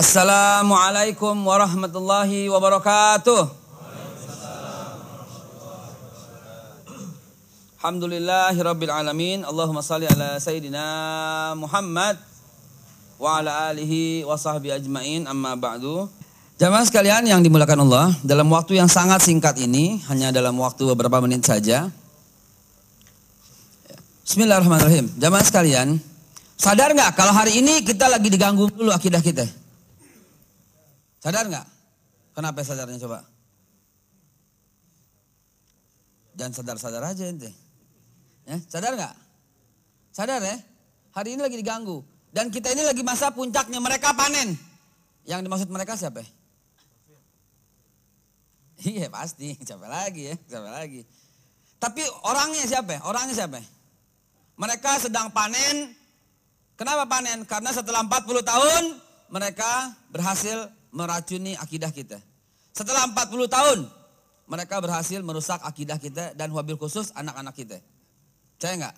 Assalamualaikum warahmatullahi wabarakatuh. Alhamdulillahi alamin. Allahumma salli ala sayyidina Muhammad wa ala alihi wa sahbihi ajmain amma ba'du. Jamaah sekalian yang dimulakan Allah, dalam waktu yang sangat singkat ini, hanya dalam waktu beberapa menit saja. Bismillahirrahmanirrahim. Jamaah sekalian, sadar nggak kalau hari ini kita lagi diganggu dulu akidah kita? Sadar nggak? Kenapa sadarnya coba? Jangan sadar-sadar aja ente. Ya, sadar nggak? Sadar ya? Hari ini lagi diganggu. Dan kita ini lagi masa puncaknya mereka panen. Yang dimaksud mereka siapa? Iya pasti, siapa lagi ya? Siapa lagi? Tapi orangnya siapa? Orangnya siapa? Mereka sedang panen. Kenapa panen? Karena setelah 40 tahun mereka berhasil meracuni akidah kita. Setelah 40 tahun mereka berhasil merusak akidah kita dan wabil khusus anak-anak kita. Percaya enggak?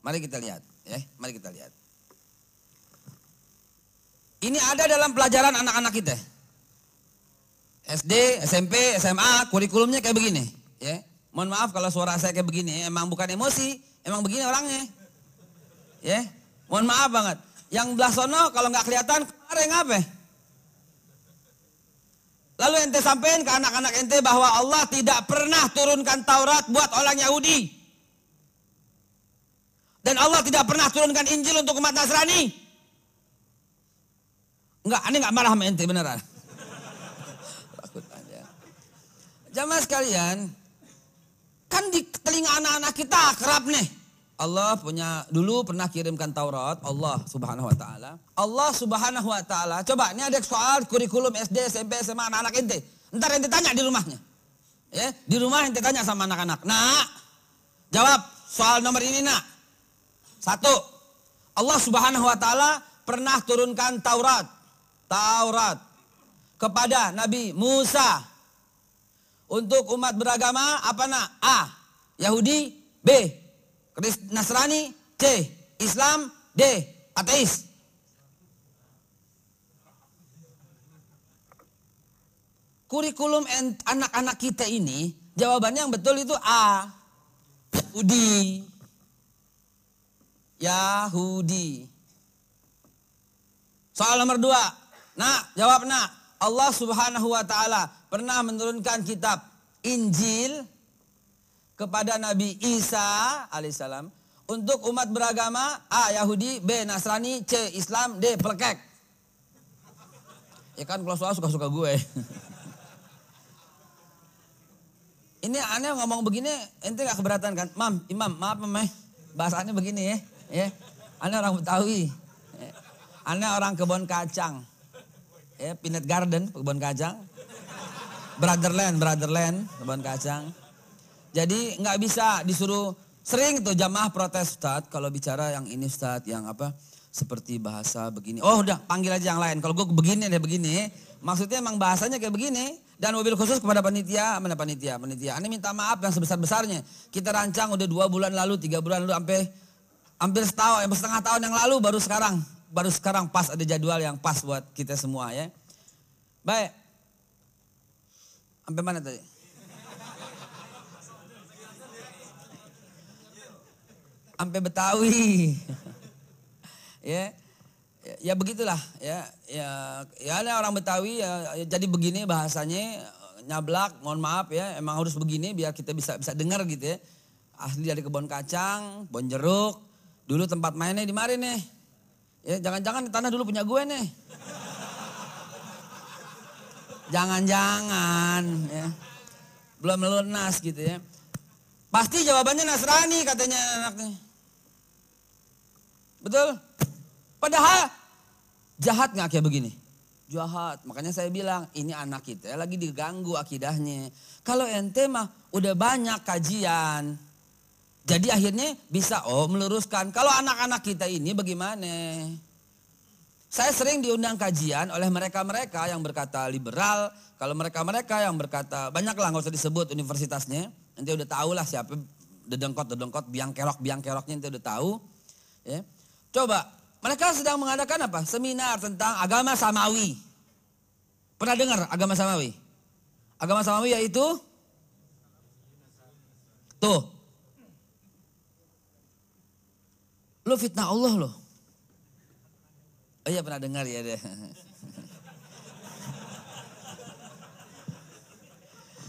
Mari kita lihat, ya. Mari kita lihat. Ini ada dalam pelajaran anak-anak kita. SD, SMP, SMA, kurikulumnya kayak begini, ya. Mohon maaf kalau suara saya kayak begini, emang bukan emosi, emang begini orangnya. Ya. Mohon maaf banget. Yang belah sono kalau nggak kelihatan kemarin apa? Lalu ente sampaikan ke anak-anak ente bahwa Allah tidak pernah turunkan Taurat buat orang Yahudi. Dan Allah tidak pernah turunkan Injil untuk umat Nasrani. Enggak, ini enggak marah sama ente beneran. Takut. Jamaah sekalian, kan di telinga anak-anak kita kerap nih. Allah punya dulu pernah kirimkan Taurat Allah Subhanahu wa taala. Allah Subhanahu wa taala. Coba ini ada soal kurikulum SD, SMP, SMA anak-anak ente. Ntar ente tanya di rumahnya. Ya, di rumah ente tanya sama anak-anak. Nak, jawab soal nomor ini, Nak. Satu, Allah Subhanahu wa taala pernah turunkan Taurat. Taurat kepada Nabi Musa. Untuk umat beragama apa nak? A. Yahudi, B. Nasrani, C. Islam, D. Ateis. Kurikulum anak-anak kita ini jawabannya yang betul itu A. Yahudi. Yahudi. Soal nomor dua. Nak, jawab nak. Allah subhanahu wa ta'ala pernah menurunkan kitab Injil kepada Nabi Isa alaihissalam untuk umat beragama A. Yahudi, B. Nasrani, C. Islam, D. Pelekek. Ya kan kalau soal suka-suka gue. Ini aneh ngomong begini, ente gak keberatan kan? Mam, imam, maaf mam, eh. bahasanya begini ya. Ya, Anda orang Betawi. Ya. Anda orang kebun kacang. Ya, Peanut Garden, kebun kacang. Brotherland, Brotherland, kebun kacang. Jadi nggak bisa disuruh sering tuh jamaah protes Ustaz kalau bicara yang ini Ustaz yang apa seperti bahasa begini. Oh udah panggil aja yang lain. Kalau gue begini deh begini. Maksudnya emang bahasanya kayak begini. Dan mobil khusus kepada panitia, mana panitia, panitia. Ini minta maaf yang sebesar-besarnya. Kita rancang udah dua bulan lalu, tiga bulan lalu sampai hampir setahun, eh, setengah tahun yang lalu baru sekarang, baru sekarang pas ada jadwal yang pas buat kita semua ya. Baik. Sampai mana tadi? Sampai Betawi. ya. Ya begitulah ya ya ya ada orang Betawi ya, ya jadi begini bahasanya nyablak mohon maaf ya emang harus begini biar kita bisa bisa dengar gitu ya asli dari kebun kacang, bon jeruk, Dulu tempat mainnya di mari nih. Ya, jangan-jangan tanah dulu punya gue nih. Jangan-jangan ya. Belum lunas gitu ya. Pasti jawabannya Nasrani katanya anaknya. Betul? Padahal jahat nggak kayak begini? Jahat. Makanya saya bilang ini anak kita lagi diganggu akidahnya. Kalau ente mah udah banyak kajian, jadi akhirnya bisa oh meluruskan. Kalau anak-anak kita ini bagaimana? Saya sering diundang kajian oleh mereka-mereka yang berkata liberal. Kalau mereka-mereka yang berkata, banyaklah nggak usah disebut universitasnya. Nanti udah tahu lah siapa dedengkot, dedengkot, biang kerok, biang keroknya nanti udah tahu. Ya. Coba, Mereka sedang mengadakan apa? Seminar tentang agama samawi. Pernah dengar agama samawi? Agama samawi yaitu tuh. Lu fitnah Allah loh. Oh iya pernah dengar ya deh.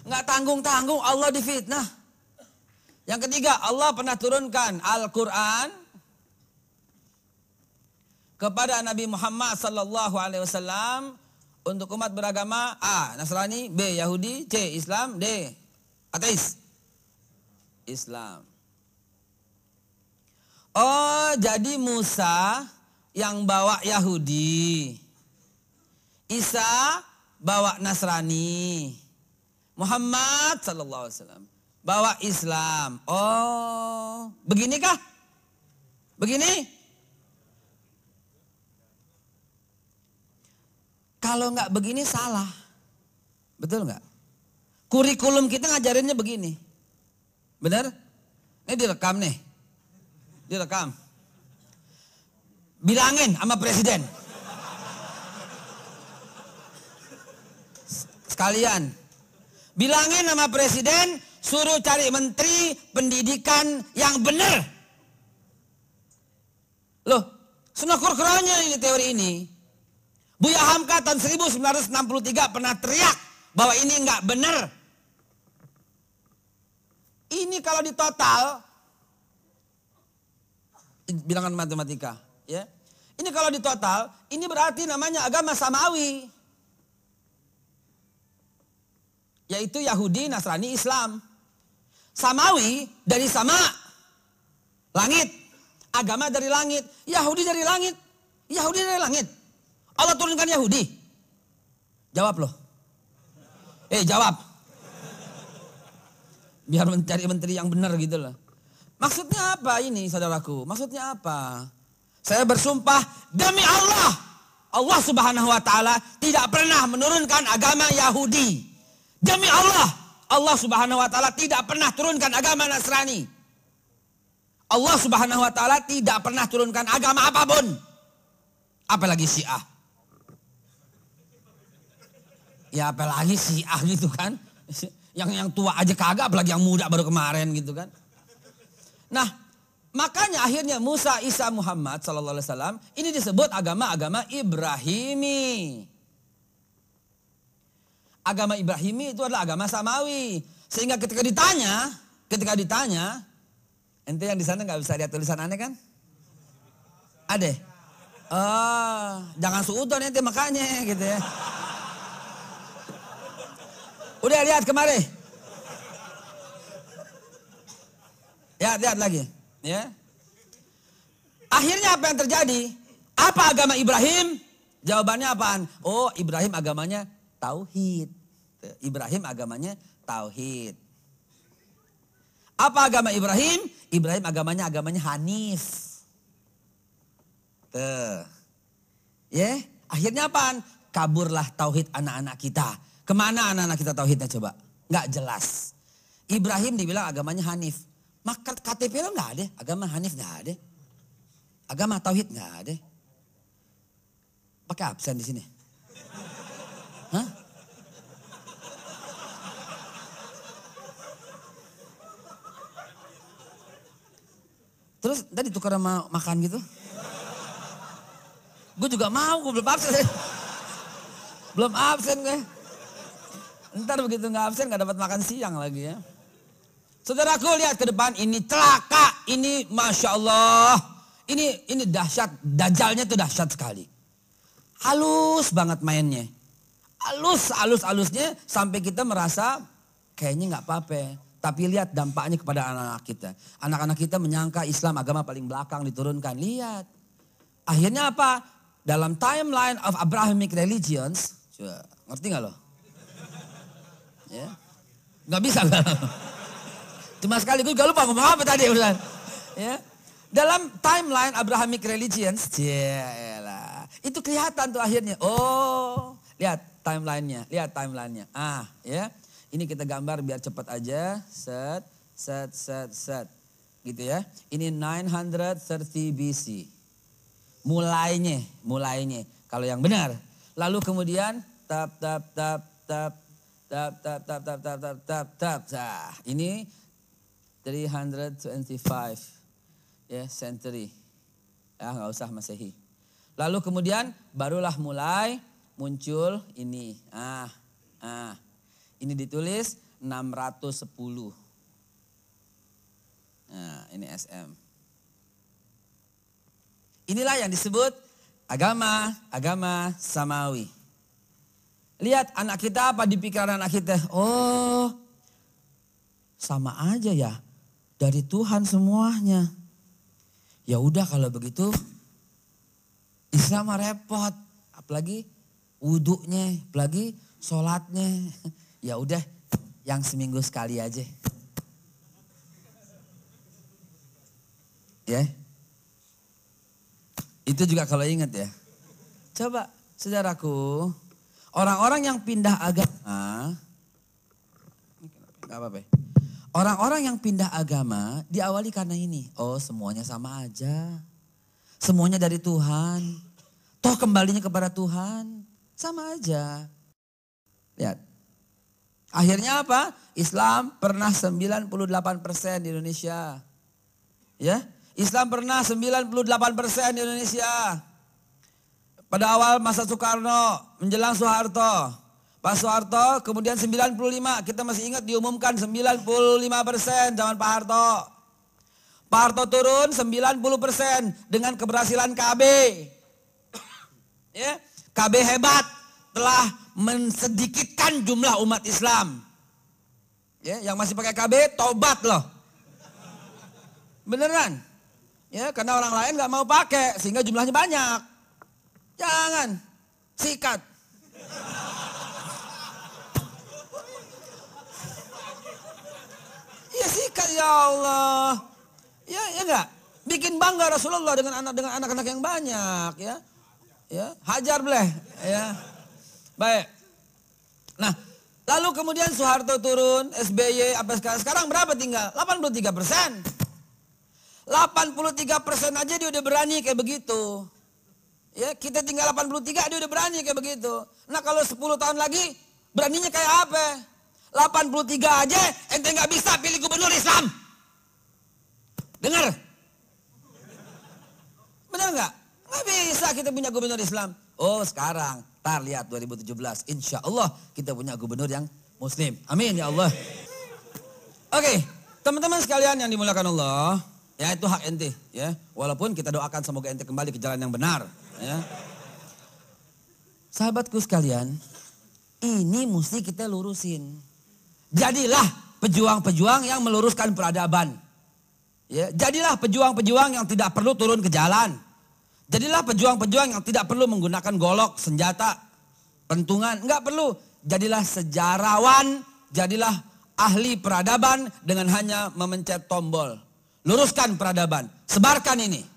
Nggak tanggung-tanggung Allah difitnah. Yang ketiga Allah pernah turunkan Al-Quran kepada Nabi Muhammad sallallahu alaihi wasallam untuk umat beragama A. Nasrani, B. Yahudi, C. Islam, D. Ateis. Islam. Oh, jadi Musa yang bawa Yahudi. Isa bawa Nasrani. Muhammad sallallahu alaihi wasallam bawa Islam. Oh, beginikah? Begini? Kalau nggak begini salah. Betul nggak? Kurikulum kita ngajarinnya begini. Benar? Ini direkam nih. Direkam. Bilangin sama presiden. Sekalian. Bilangin sama presiden suruh cari menteri pendidikan yang benar. Loh, senokur keronya ini teori ini. Buya Hamka tahun 1963 pernah teriak bahwa ini nggak benar. Ini kalau di total, bilangan matematika, ya. Ini kalau di total, ini berarti namanya agama samawi. Yaitu Yahudi, Nasrani, Islam. Samawi dari sama. Langit. Agama dari langit. Yahudi dari langit. Yahudi dari langit. Allah turunkan Yahudi? Jawab loh. Eh jawab. Biar mencari menteri yang benar gitu loh. Maksudnya apa ini saudaraku? Maksudnya apa? Saya bersumpah demi Allah. Allah subhanahu wa ta'ala tidak pernah menurunkan agama Yahudi. Demi Allah. Allah subhanahu wa ta'ala tidak pernah turunkan agama Nasrani. Allah subhanahu wa ta'ala tidak pernah turunkan agama apa pun. Apalagi syiah. Ya apalagi si ah gitu kan. Yang yang tua aja kagak apalagi yang muda baru kemarin gitu kan. Nah, makanya akhirnya Musa, Isa, Muhammad sallallahu alaihi wasallam ini disebut agama-agama Ibrahimi. Agama Ibrahimi itu adalah agama samawi. Sehingga ketika ditanya, ketika ditanya, ente yang di sana nggak bisa lihat tulisan aneh kan? Ada. Oh, jangan suudon ente makanya gitu ya. Udah lihat kemari. Ya, lihat lagi. Ya. Akhirnya apa yang terjadi? Apa agama Ibrahim? Jawabannya apaan? Oh, Ibrahim agamanya tauhid. Ibrahim agamanya tauhid. Apa agama Ibrahim? Ibrahim agamanya agamanya Hanif. Tuh. Ya, akhirnya apaan? Kaburlah tauhid anak-anak kita. Ke mana anak-anak kita tauhidnya coba? Nggak jelas. Ibrahim dibilang agamanya Hanif. Maka KTP lo nggak ada. Agama Hanif nggak ada. Agama tauhid nggak ada. Pakai absen di sini. Hah? Terus tadi tukar sama makan gitu. Gue juga mau, gue belum absen. belum absen gue. Ntar begitu nggak absen nggak dapat makan siang lagi ya. Saudaraku lihat ke depan ini celaka, ini masya Allah, ini ini dahsyat, dajalnya tuh dahsyat sekali. Halus banget mainnya, halus halus halusnya sampai kita merasa kayaknya nggak apa-apa. Tapi lihat dampaknya kepada anak-anak kita. Anak-anak kita menyangka Islam agama paling belakang diturunkan. Lihat. Akhirnya apa? Dalam timeline of Abrahamic religions. Ngerti gak lo? Ya. Gak bisa gak? Cuma sekali gue gak lupa ngomong apa tadi Ustaz. Ya. Dalam timeline Abrahamic religions, lah. Itu kelihatan tuh akhirnya. Oh, lihat timelinenya, lihat timelinenya. Ah, ya. Ini kita gambar biar cepat aja. Set, set, set, set. Gitu ya. Ini 930 BC. mulainya, mulainya. Kalau yang benar. Lalu kemudian tap tap tap tap tap tap tap tap tap tap tap tap. Nah, ini 325 ya century. Ya nggak usah masehi. Lalu kemudian barulah mulai muncul ini. Ah, ah. Ini ditulis 610. Nah, ini SM. Inilah yang disebut agama, agama samawi. Lihat anak kita apa di pikiran anak kita? Oh, sama aja ya. Dari Tuhan semuanya. Ya udah kalau begitu Islam repot. Apalagi wudhunya, apalagi sholatnya. Ya udah yang seminggu sekali aja. Ya. Itu juga kalau ingat ya. Coba saudaraku, orang-orang yang pindah agama, Gak apa-apa. Orang-orang yang pindah agama diawali karena ini. Oh semuanya sama aja. Semuanya dari Tuhan. Toh kembalinya kepada Tuhan. Sama aja. Lihat. Akhirnya apa? Islam pernah 98% di Indonesia. Ya, Islam pernah 98% di Indonesia. Pada awal masa Soekarno, menjelang Soeharto. Pak Soeharto kemudian 95, kita masih ingat diumumkan 95% zaman Pak Harto. Pak Harto turun 90% dengan keberhasilan KB. ya, KB hebat telah mensedikitkan jumlah umat Islam. Ya, yang masih pakai KB tobat loh. Beneran. Ya, karena orang lain nggak mau pakai sehingga jumlahnya banyak. Jangan sikat. Ya sikat ya Allah. Ya ya enggak. Bikin bangga Rasulullah dengan anak dengan anak-anak yang banyak ya. Ya, hajar boleh ya. Baik. Nah, lalu kemudian Soeharto turun, SBY apa sekarang? Sekarang berapa tinggal? 83 persen. 83 persen aja dia udah berani kayak begitu. Ya, kita tinggal 83 dia udah berani kayak begitu. Nah kalau 10 tahun lagi beraninya kayak apa? 83 aja ente nggak bisa pilih gubernur Islam. Dengar? Benar nggak? Nggak bisa kita punya gubernur Islam. Oh sekarang, tar lihat 2017. Insya Allah kita punya gubernur yang Muslim. Amin ya Allah. Oke, teman-teman sekalian yang dimuliakan Allah. Ya itu hak ente ya. Walaupun kita doakan semoga ente kembali ke jalan yang benar ya. Sahabatku sekalian, ini mesti kita lurusin. Jadilah pejuang-pejuang yang meluruskan peradaban. Ya, jadilah pejuang-pejuang yang tidak perlu turun ke jalan. Jadilah pejuang-pejuang yang tidak perlu menggunakan golok, senjata, pentungan, enggak perlu. Jadilah sejarawan, jadilah ahli peradaban dengan hanya memencet tombol. Luruskan peradaban. Sebarkan ini.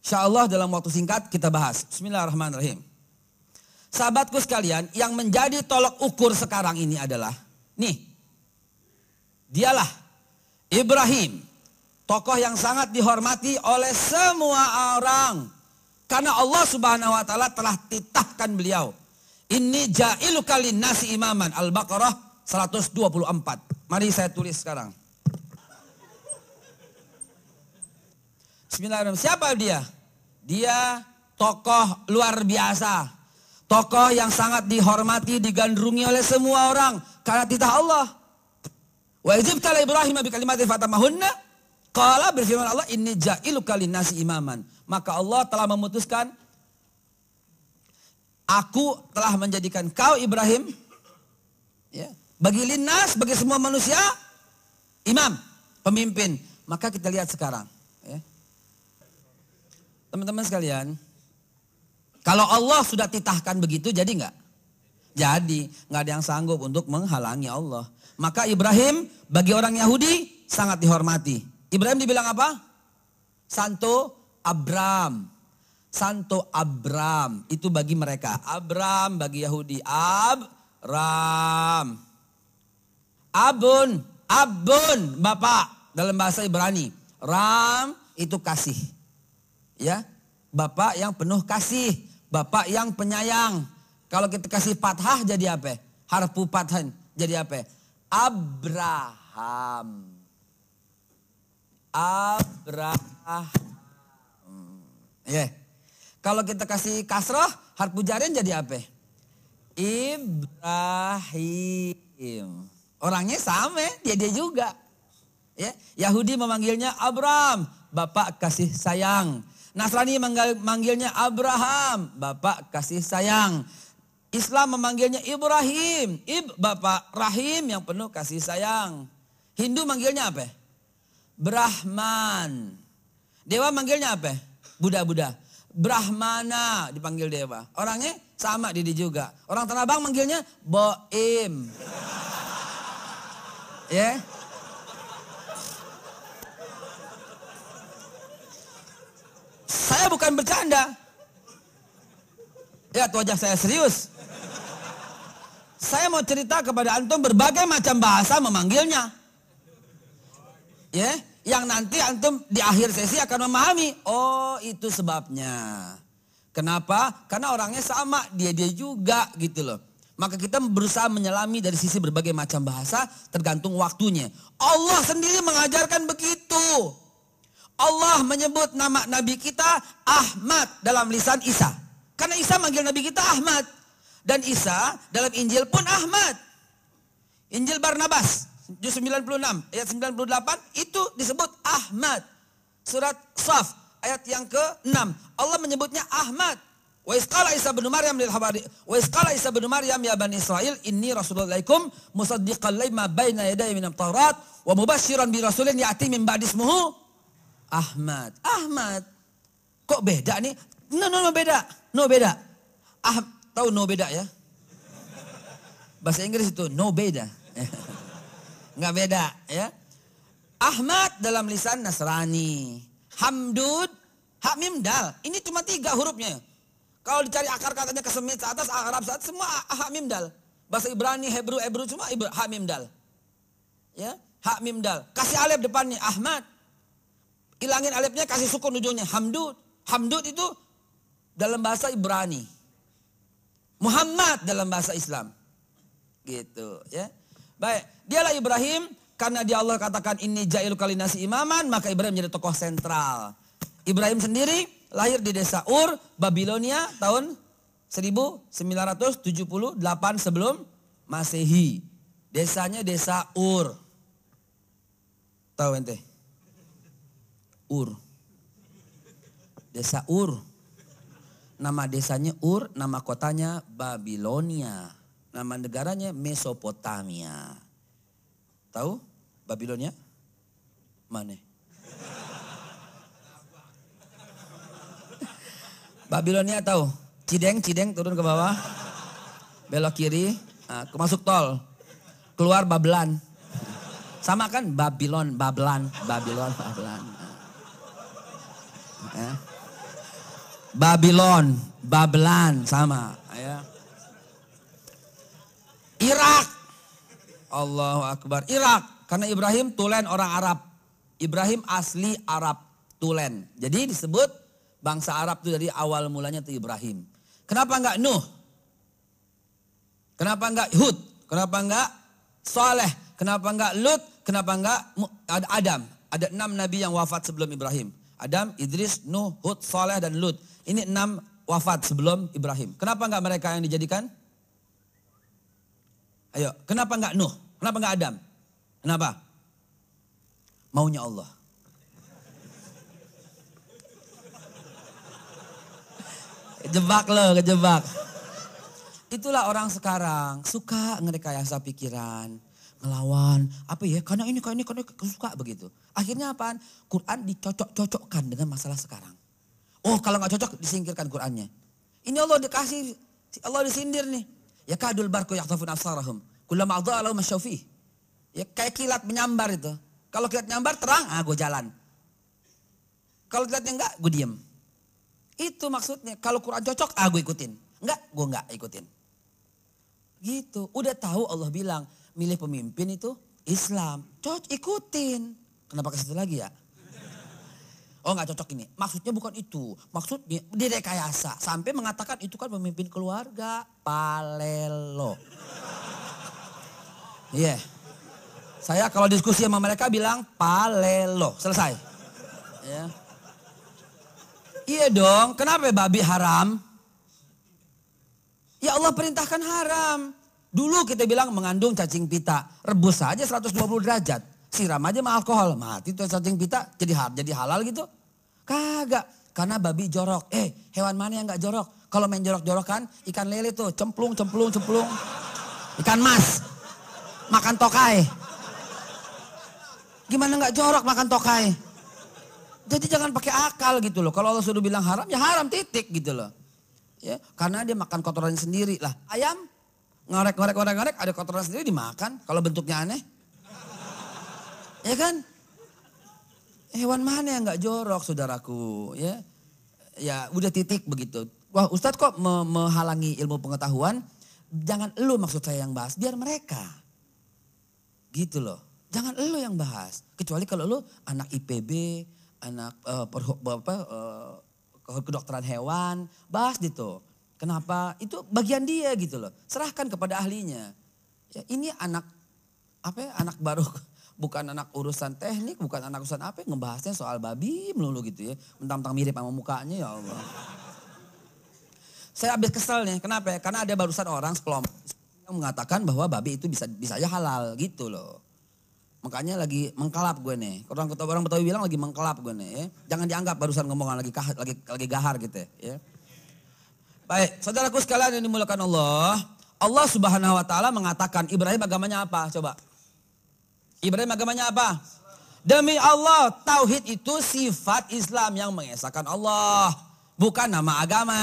Insya Allah dalam waktu singkat kita bahas. Bismillahirrahmanirrahim. Sahabatku sekalian, yang menjadi tolok ukur sekarang ini adalah, nih, dialah Ibrahim, tokoh yang sangat dihormati oleh semua orang. Karena Allah subhanahu wa ta'ala telah titahkan beliau. Ini ja'ilu kali nasi imaman. Al-Baqarah 124. Mari saya tulis sekarang. Bismillahirrahmanirrahim. Siapa dia? Dia tokoh luar biasa. Tokoh yang sangat dihormati, digandrungi oleh semua orang. Karena titah Allah. Wa izibtala Ibrahim bi kalimatin fatamahunna. Qala berfirman Allah, ini ja'ilu nasi imaman. Maka Allah telah memutuskan, aku telah menjadikan kau Ibrahim, ya, bagi linas, bagi semua manusia, imam, pemimpin. Maka kita lihat sekarang. Teman-teman sekalian, kalau Allah sudah titahkan begitu jadi enggak? Jadi nggak ada yang sanggup untuk menghalangi Allah. Maka Ibrahim bagi orang Yahudi sangat dihormati. Ibrahim dibilang apa? Santo Abram. Santo Abram itu bagi mereka. Abram bagi Yahudi. Abram. Abun. Abun Bapak dalam bahasa Ibrani. Ram itu kasih. Ya. Bapak yang penuh kasih. Bapak yang penyayang. Kalau kita kasih fathah jadi apa? Harfu fathan jadi apa? Abraham. Abraham. Ya. Yeah. Kalau kita kasih kasrah, harfu jarin jadi apa? Ibrahim. Orangnya sama, dia dia juga. Ya, Yahudi memanggilnya Abraham, Bapak kasih sayang. Nasrani memanggilnya Abraham, Bapak kasih sayang. Islam memanggilnya Ibrahim, Ib Bapak Rahim yang penuh kasih sayang. Hindu manggilnya apa? Brahman. Dewa manggilnya apa? Buddha-Buddha. Brahmana dipanggil dewa. Orangnya sama Didi juga. Orang Tanah Abang manggilnya Boim. Ya. Yeah. Saya bukan bercanda. Ya, wajah saya serius. Saya mau cerita kepada antum berbagai macam bahasa memanggilnya. Ya, yang nanti antum di akhir sesi akan memahami. Oh, itu sebabnya. Kenapa? Karena orangnya sama, dia-dia juga gitu loh. Maka kita berusaha menyelami dari sisi berbagai macam bahasa tergantung waktunya. Allah sendiri mengajarkan begitu. Allah menyebut nama Nabi kita Ahmad dalam lisan Isa. Karena Isa manggil Nabi kita Ahmad. Dan Isa dalam Injil pun Ahmad. Injil Barnabas, juz 96, ayat 98 itu disebut Ahmad. Surat Saf, ayat yang ke-6. Allah menyebutnya Ahmad. Wa isqala Isa bin Maryam lil habari wa isqala Isa bin Maryam ya bani Israel inni rasulullaikum musaddiqan lima baina yadayya Taurat wa mubasysyiran bi rasulin ya'ti min ba'di ismuhu Ahmad. Ahmad. Kok beda nih? No, no, no beda. No beda. Ah, Tahu no beda ya? Bahasa Inggris itu no beda. Nggak beda ya. Ahmad dalam lisan Nasrani. Hamdud, Hamim Dal. Ini cuma tiga hurufnya. Kalau dicari akar katanya kesemit atas, Arab saat semua Hamim Dal. Bahasa Ibrani, Hebrew, Hebrew cuma Hamim Dal. Ya, Hamim Dal. Kasih alif depannya Ahmad. Hilangin alifnya kasih sukun ujungnya Hamdud. Hamdud itu dalam bahasa Ibrani. Muhammad dalam bahasa Islam. Gitu ya. Baik, dialah Ibrahim karena dia Allah katakan ini jailu kalinasi imaman, maka Ibrahim menjadi tokoh sentral. Ibrahim sendiri lahir di desa Ur, Babilonia tahun 1978 sebelum Masehi. Desanya desa Ur. Tahu ente? Ur. Desa Ur. Nama desanya Ur, nama kotanya Babilonia. Nama negaranya Mesopotamia. Tahu Babilonia? Mana? Babilonia tahu? Cideng, Cideng turun ke bawah. Belok kiri, nah, masuk tol. Keluar Babelan. Sama kan Babylon, Bablan, Babylon, Bablan. Eh. Babylon, Bablan sama ya. Irak. Allahu Akbar. Irak karena Ibrahim tulen orang Arab. Ibrahim asli Arab tulen. Jadi disebut bangsa Arab itu dari awal mulanya itu Ibrahim. Kenapa enggak Nuh? Kenapa enggak Hud? Kenapa enggak Saleh? Kenapa enggak Lut? Kenapa enggak Adam? Ada enam nabi yang wafat sebelum Ibrahim. Adam, Idris, Nuh, Hud, Saleh, dan Lut. Ini enam wafat sebelum Ibrahim. Kenapa enggak mereka yang dijadikan? Ayo, kenapa enggak Nuh? Kenapa enggak Adam? Kenapa? Maunya Allah. Kejebak loh, kejebak. Itulah orang sekarang suka ngerekayasa pikiran, ngelawan, apa ya? Karena ini, karena ini, karena ini, suka begitu. Akhirnya apaan? Quran dicocok-cocokkan dengan masalah sekarang. Oh kalau nggak cocok disingkirkan Qurannya. Ini Allah dikasih, Allah disindir nih. Ya kadul barku yaktafun absarahum. Kullama adha'alahu masyawfi. Ya kayak kilat menyambar itu. Kalau kilat nyambar terang, ah gue jalan. Kalau kilatnya enggak, gue diem. Itu maksudnya. Kalau Quran cocok, ah gue ikutin. Enggak, gue enggak ikutin. Gitu. Udah tahu Allah bilang, milih pemimpin itu Islam. Cocok ikutin. Kenapa ke situ lagi ya? Oh nggak cocok ini. Maksudnya bukan itu. Maksudnya direkayasa. Sampai mengatakan itu kan pemimpin keluarga. Palelo. Iya. Yeah. Saya kalau diskusi sama mereka bilang palelo. Selesai. Ya. Yeah. Iya dong. Kenapa babi haram? Ya Allah perintahkan haram. Dulu kita bilang mengandung cacing pita. Rebus saja 120 derajat. Siram aja sama alkohol. Mati tuh cacing pita. Jadi jadi halal gitu. Kagak. Karena babi jorok. Eh hewan mana yang gak jorok? Kalau main jorok-jorok kan ikan lele tuh cemplung, cemplung, cemplung. Ikan mas. Makan tokai. Gimana gak jorok makan tokai? Jadi jangan pakai akal gitu loh. Kalau Allah sudah bilang haram ya haram titik gitu loh. Ya, karena dia makan kotoran sendiri lah. Ayam ngorek ngorek ngorek ngorek ada kotoran sendiri dimakan kalau bentuknya aneh. Ya kan? Hewan mana yang nggak jorok saudaraku ya? Ya udah titik begitu. Wah Ustadz kok me menghalangi ilmu pengetahuan? Jangan lu maksud saya yang bahas, biar mereka. Gitu loh. Jangan lu yang bahas. Kecuali kalau lu anak IPB, anak uh, per, apa, uh, kedokteran hewan, bahas gitu. Kenapa? Itu bagian dia gitu loh. Serahkan kepada ahlinya. Ya, ini anak apa ya, anak baru bukan anak urusan teknik, bukan anak urusan apa, ngebahasnya soal babi melulu gitu ya. Mentang-mentang mirip sama mukanya ya Allah. Saya habis kesel nih, kenapa ya? Karena ada barusan orang sekelompok yang mengatakan bahwa babi itu bisa bisa aja halal gitu loh. Makanya lagi mengkelap gue nih. Orang orang Betawi bilang lagi mengkelap gue nih. Ya. Jangan dianggap barusan ngomong lagi kah, lagi lagi gahar gitu ya. Baik, saudaraku sekalian yang dimulakan Allah. Allah subhanahu wa ta'ala mengatakan Ibrahim agamanya apa? Coba. Ibrahim agamanya apa? Demi Allah, tauhid itu sifat Islam yang mengesahkan Allah. Bukan nama agama.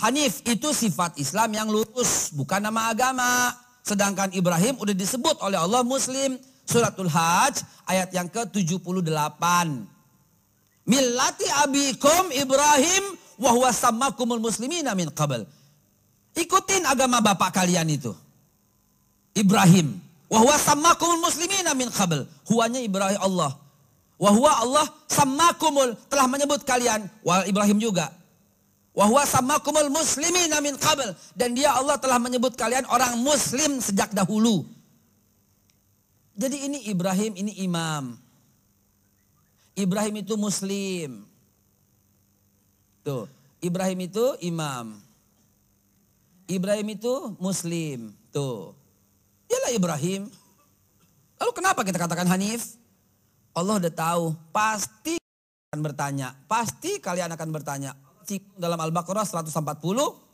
Hanif itu sifat Islam yang lurus, bukan nama agama. Sedangkan Ibrahim udah disebut oleh Allah Muslim. Suratul Hajj ayat yang ke-78. Millati abikum Ibrahim wahwa sammakumul muslimina min. Ikutin agama bapak kalian itu. Ibrahim. Wahwa sammakumul muslimina min qabl. Huanya Ibrahim Allah. Wahwa Allah sammakumul telah menyebut kalian. Wah Ibrahim juga Wahwa kumul muslimin min qabl. Dan dia Allah telah menyebut kalian orang muslim sejak dahulu. Jadi ini Ibrahim, ini imam. Ibrahim itu muslim. Tuh, Ibrahim itu imam. Ibrahim itu muslim. Tuh. Dialah Ibrahim. Lalu kenapa kita katakan Hanif? Allah udah tahu, pasti akan bertanya. Pasti kalian akan bertanya, dalam Al-Baqarah 140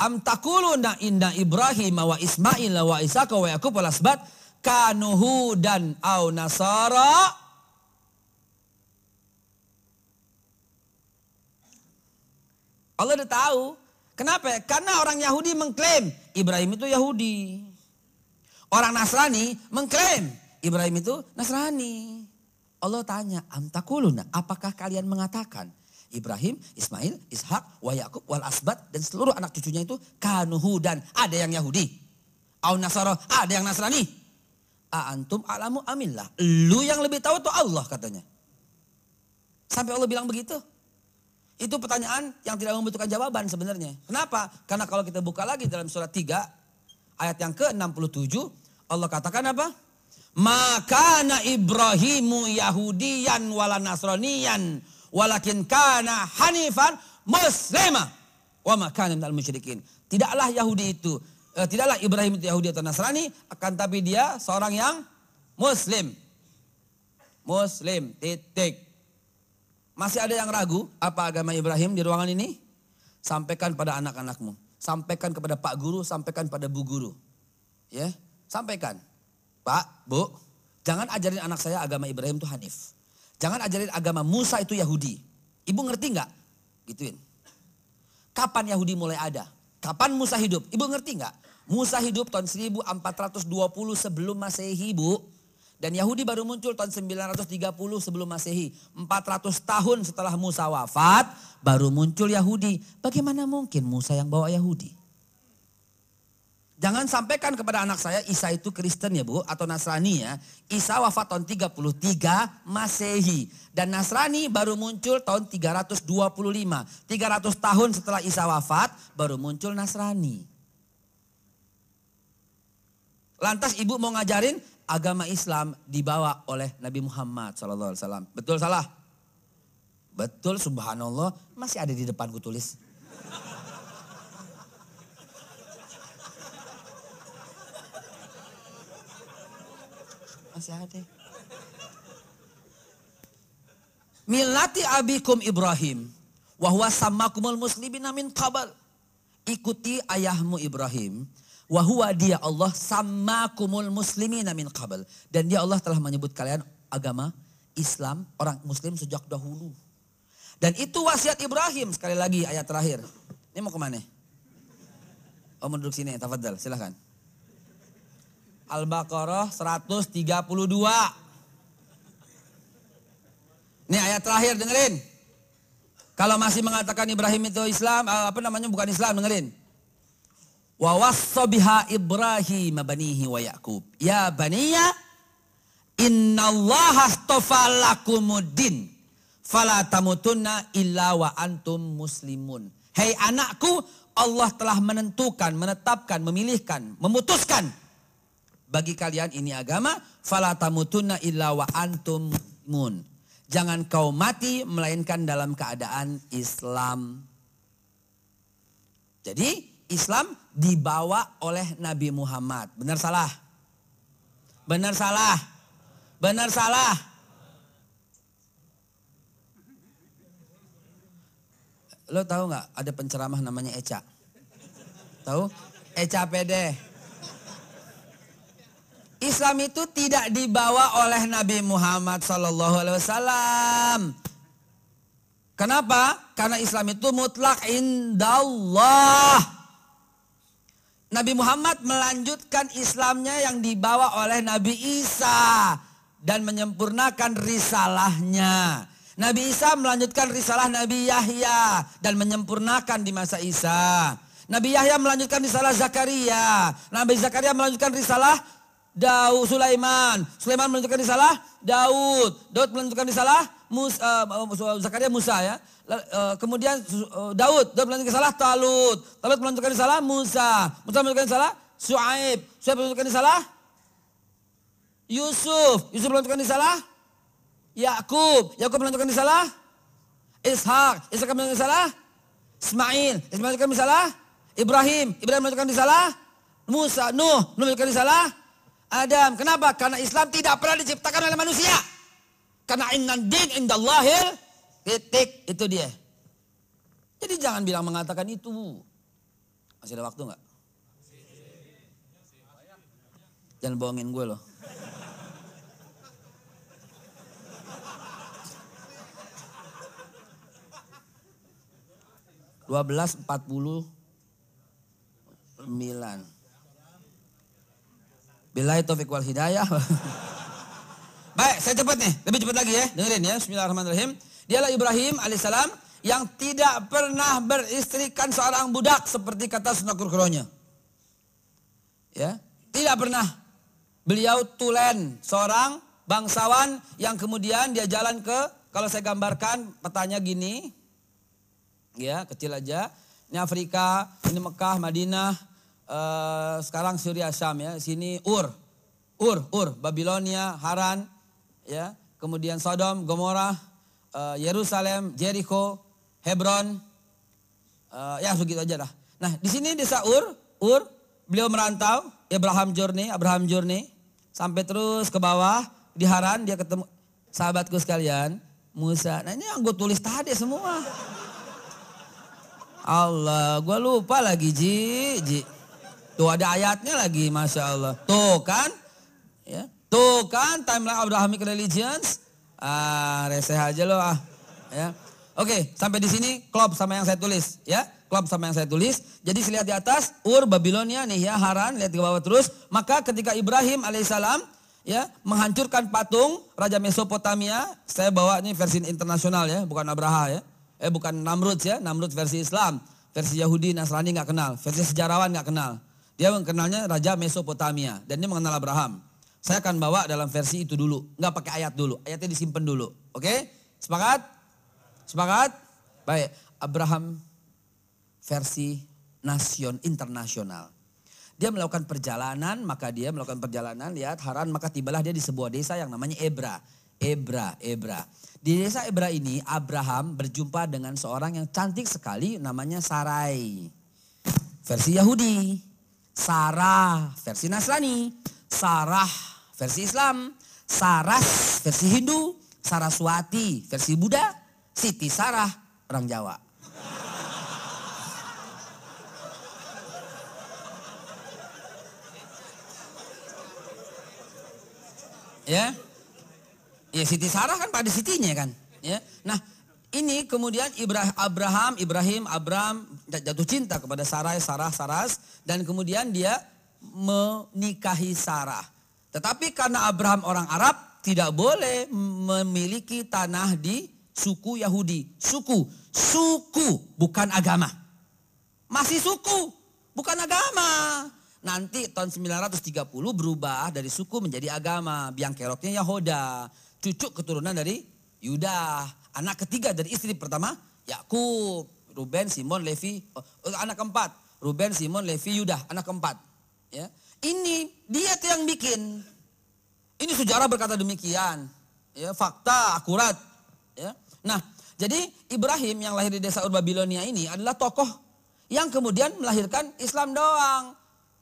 Am takuluna inna Ibrahim wa Ismail wa Ishaq wa Yaqub wa Asbat kanuhu dan au nasara Allah udah tahu. Kenapa? Karena orang Yahudi mengklaim Ibrahim itu Yahudi. Orang Nasrani mengklaim Ibrahim itu Nasrani. Allah tanya, am takuluna, apakah kalian mengatakan Ibrahim, Ismail, Ishak, wa Yakub, wal Asbat dan seluruh anak cucunya itu kanuhu dan ada yang Yahudi. Au Nasara, ada yang Nasrani. A antum alamu amillah. Lu yang lebih tahu tuh Allah katanya. Sampai Allah bilang begitu. Itu pertanyaan yang tidak membutuhkan jawaban sebenarnya. Kenapa? Karena kalau kita buka lagi dalam surat 3 ayat yang ke-67 Allah katakan apa? Maka na Ibrahimu Yahudiyan wala Nasraniyan walakin kana hanifan muslimah wa ma kana minal musyrikin. Tidaklah Yahudi itu, eh, tidaklah Ibrahim itu Yahudi atau Nasrani, akan tapi dia seorang yang muslim. Muslim, titik. Masih ada yang ragu apa agama Ibrahim di ruangan ini? Sampaikan pada anak-anakmu. Sampaikan kepada Pak Guru, sampaikan pada Bu Guru. Ya, sampaikan. Pak, Bu, jangan ajarin anak saya agama Ibrahim itu Hanif. Jangan ajarin agama Musa itu Yahudi. Ibu ngerti nggak? Gituin. Kapan Yahudi mulai ada? Kapan Musa hidup? Ibu ngerti nggak? Musa hidup tahun 1420 sebelum Masehi, Bu. Dan Yahudi baru muncul tahun 930 sebelum Masehi. 400 tahun setelah Musa wafat, baru muncul Yahudi. Bagaimana mungkin Musa yang bawa Yahudi? Jangan sampaikan kepada anak saya Isa itu Kristen ya Bu atau Nasrani ya. Isa wafat tahun 33 Masehi dan Nasrani baru muncul tahun 325. 300 tahun setelah Isa wafat baru muncul Nasrani. Lantas ibu mau ngajarin agama Islam dibawa oleh Nabi Muhammad SAW. Betul salah? Betul subhanallah masih ada di depanku tulis. Masih ada. Milati abikum Ibrahim. Wahwa samakumul muslimin min qabal. Ikuti ayahmu Ibrahim. Wahwa dia Allah samakumul muslimin min qabal. Dan dia Allah telah menyebut kalian agama Islam, orang muslim sejak dahulu. Dan itu wasiat Ibrahim. Sekali lagi ayat terakhir. Ini mau ke mana? Oh duduk sini, tafadhal, silahkan. Al-Baqarah 132. Ini ayat terakhir dengerin. Kalau masih mengatakan Ibrahim itu Islam, eh, apa namanya bukan Islam dengerin. Wa wassabiha Ibrahim banihi wa Yaqub. Ya baniya innallaha astafa lakumuddin fala tamutunna illa wa antum muslimun. Hei anakku, Allah telah menentukan, menetapkan, memilihkan, memutuskan bagi kalian ini agama, fala tamutunna illa wa antum mun. Jangan kau mati melainkan dalam keadaan Islam. Jadi Islam dibawa oleh Nabi Muhammad. Benar salah? Benar salah? Benar salah? Lo tahu nggak ada penceramah namanya Eca? Tahu? Eca PD. Islam itu tidak dibawa oleh Nabi Muhammad Sallallahu Alaihi Wasallam. Kenapa? Karena Islam itu mutlak indallah. Nabi Muhammad melanjutkan Islamnya yang dibawa oleh Nabi Isa dan menyempurnakan risalahnya. Nabi Isa melanjutkan risalah Nabi Yahya dan menyempurnakan di masa Isa. Nabi Yahya melanjutkan risalah Zakaria. Nabi Zakaria melanjutkan risalah Daud Sulaiman. Sulaiman menentukan risalah Daud. Daud menentukan risalah Musa, uh, Zakaria Musa ya. Uh, kemudian uh, Daud, Daud menentukan risalah Talut. Talut menentukan risalah Musa. Musa menentukan risalah Suaib. Suaib menentukan risalah Yusuf. Yusuf menentukan risalah Yakub. Yakub menentukan risalah Ishak. Ishak menentukan risalah Ismail. Ismail menentukan risalah Ibrahim. Ibrahim menentukan risalah Musa. Nuh. Nuh menentukan risalah Adam. Kenapa? Karena Islam tidak pernah diciptakan oleh manusia. Karena innan din indallahil titik. Itu dia. Jadi jangan bilang mengatakan itu. Masih ada waktu nggak? Jangan bohongin gue loh. Dua belas empat puluh sembilan. Bila taufik wal hidayah. Baik, saya cepat nih, lebih cepat lagi ya. Dengerin ya, bismillahirrahmanirrahim. Dialah Ibrahim alaihissalam yang tidak pernah beristrikan seorang budak seperti kata Sunakur Kronya. Ya, tidak pernah. Beliau tulen seorang bangsawan yang kemudian dia jalan ke kalau saya gambarkan petanya gini. Ya, kecil aja. Ini Afrika, ini Mekah, Madinah, uh, sekarang Syria Syam ya, sini Ur, Ur, Ur, Babilonia, Haran, ya, kemudian Sodom, Gomorrah, uh, Yerusalem, Jericho, Hebron, uh, ya begitu aja lah. Nah di sini desa Ur, Ur, beliau merantau, Abraham Journey, Abraham Journey, sampai terus ke bawah di Haran dia ketemu sahabatku sekalian, Musa. Nah ini yang gue tulis tadi semua. Allah, gue lupa lagi Ji, Ji. Tuh ada ayatnya lagi, Masya Allah. Tuh kan, ya. Tuh kan, timeline Abrahamic Religions. Ah, reseh aja loh ah. Ya. Oke, sampai di sini klop sama yang saya tulis, ya. Klop sama yang saya tulis. Jadi lihat di atas, Ur, Babilonia nih ya, Haran, lihat di bawah terus. Maka ketika Ibrahim alaihissalam ya menghancurkan patung Raja Mesopotamia, saya bawa ini versi internasional ya, bukan Abraha ya. Eh bukan Namrud ya, Namrud versi Islam. Versi Yahudi, Nasrani nggak kenal. Versi sejarawan nggak kenal. Dia mengenalnya Raja Mesopotamia dan dia mengenal Abraham. Saya akan bawa dalam versi itu dulu, nggak pakai ayat dulu. Ayatnya disimpan dulu. Oke? Sepakat? Sepakat? Baik, Abraham versi nasion internasional. Dia melakukan perjalanan, maka dia melakukan perjalanan, lihat Haran, maka tibalah dia di sebuah desa yang namanya Ebra. Ebra, Ebra. Di desa Ebra ini Abraham berjumpa dengan seorang yang cantik sekali namanya Sarai. Versi Yahudi. Sarah versi Nasrani. Sarah versi Islam. Saras versi Hindu. Saraswati versi Buddha. Siti Sarah orang Jawa. Ya. Ya Siti Sarah kan pada Sitinya kan. Ya. Nah, ini kemudian Ibrahim, Abraham, Ibrahim, Abram jatuh cinta kepada Sarai, Sarah, Saras dan kemudian dia menikahi Sarah. Tetapi karena Abraham orang Arab tidak boleh memiliki tanah di suku Yahudi. Suku, suku bukan agama. Masih suku, bukan agama. Nanti tahun 930 berubah dari suku menjadi agama. Biang keroknya Yahoda. Cucu keturunan dari Yuda. Anak ketiga dari istri pertama Yakub. Ruben, Simon, Levi. Oh, anak keempat. Ruben, Simon, Levi, Yuda. Anak keempat. Ya. Ini dia tuh yang bikin. Ini sejarah berkata demikian. Ya, fakta akurat. Ya. Nah, jadi Ibrahim yang lahir di desa Ur Babilonia ini adalah tokoh yang kemudian melahirkan Islam doang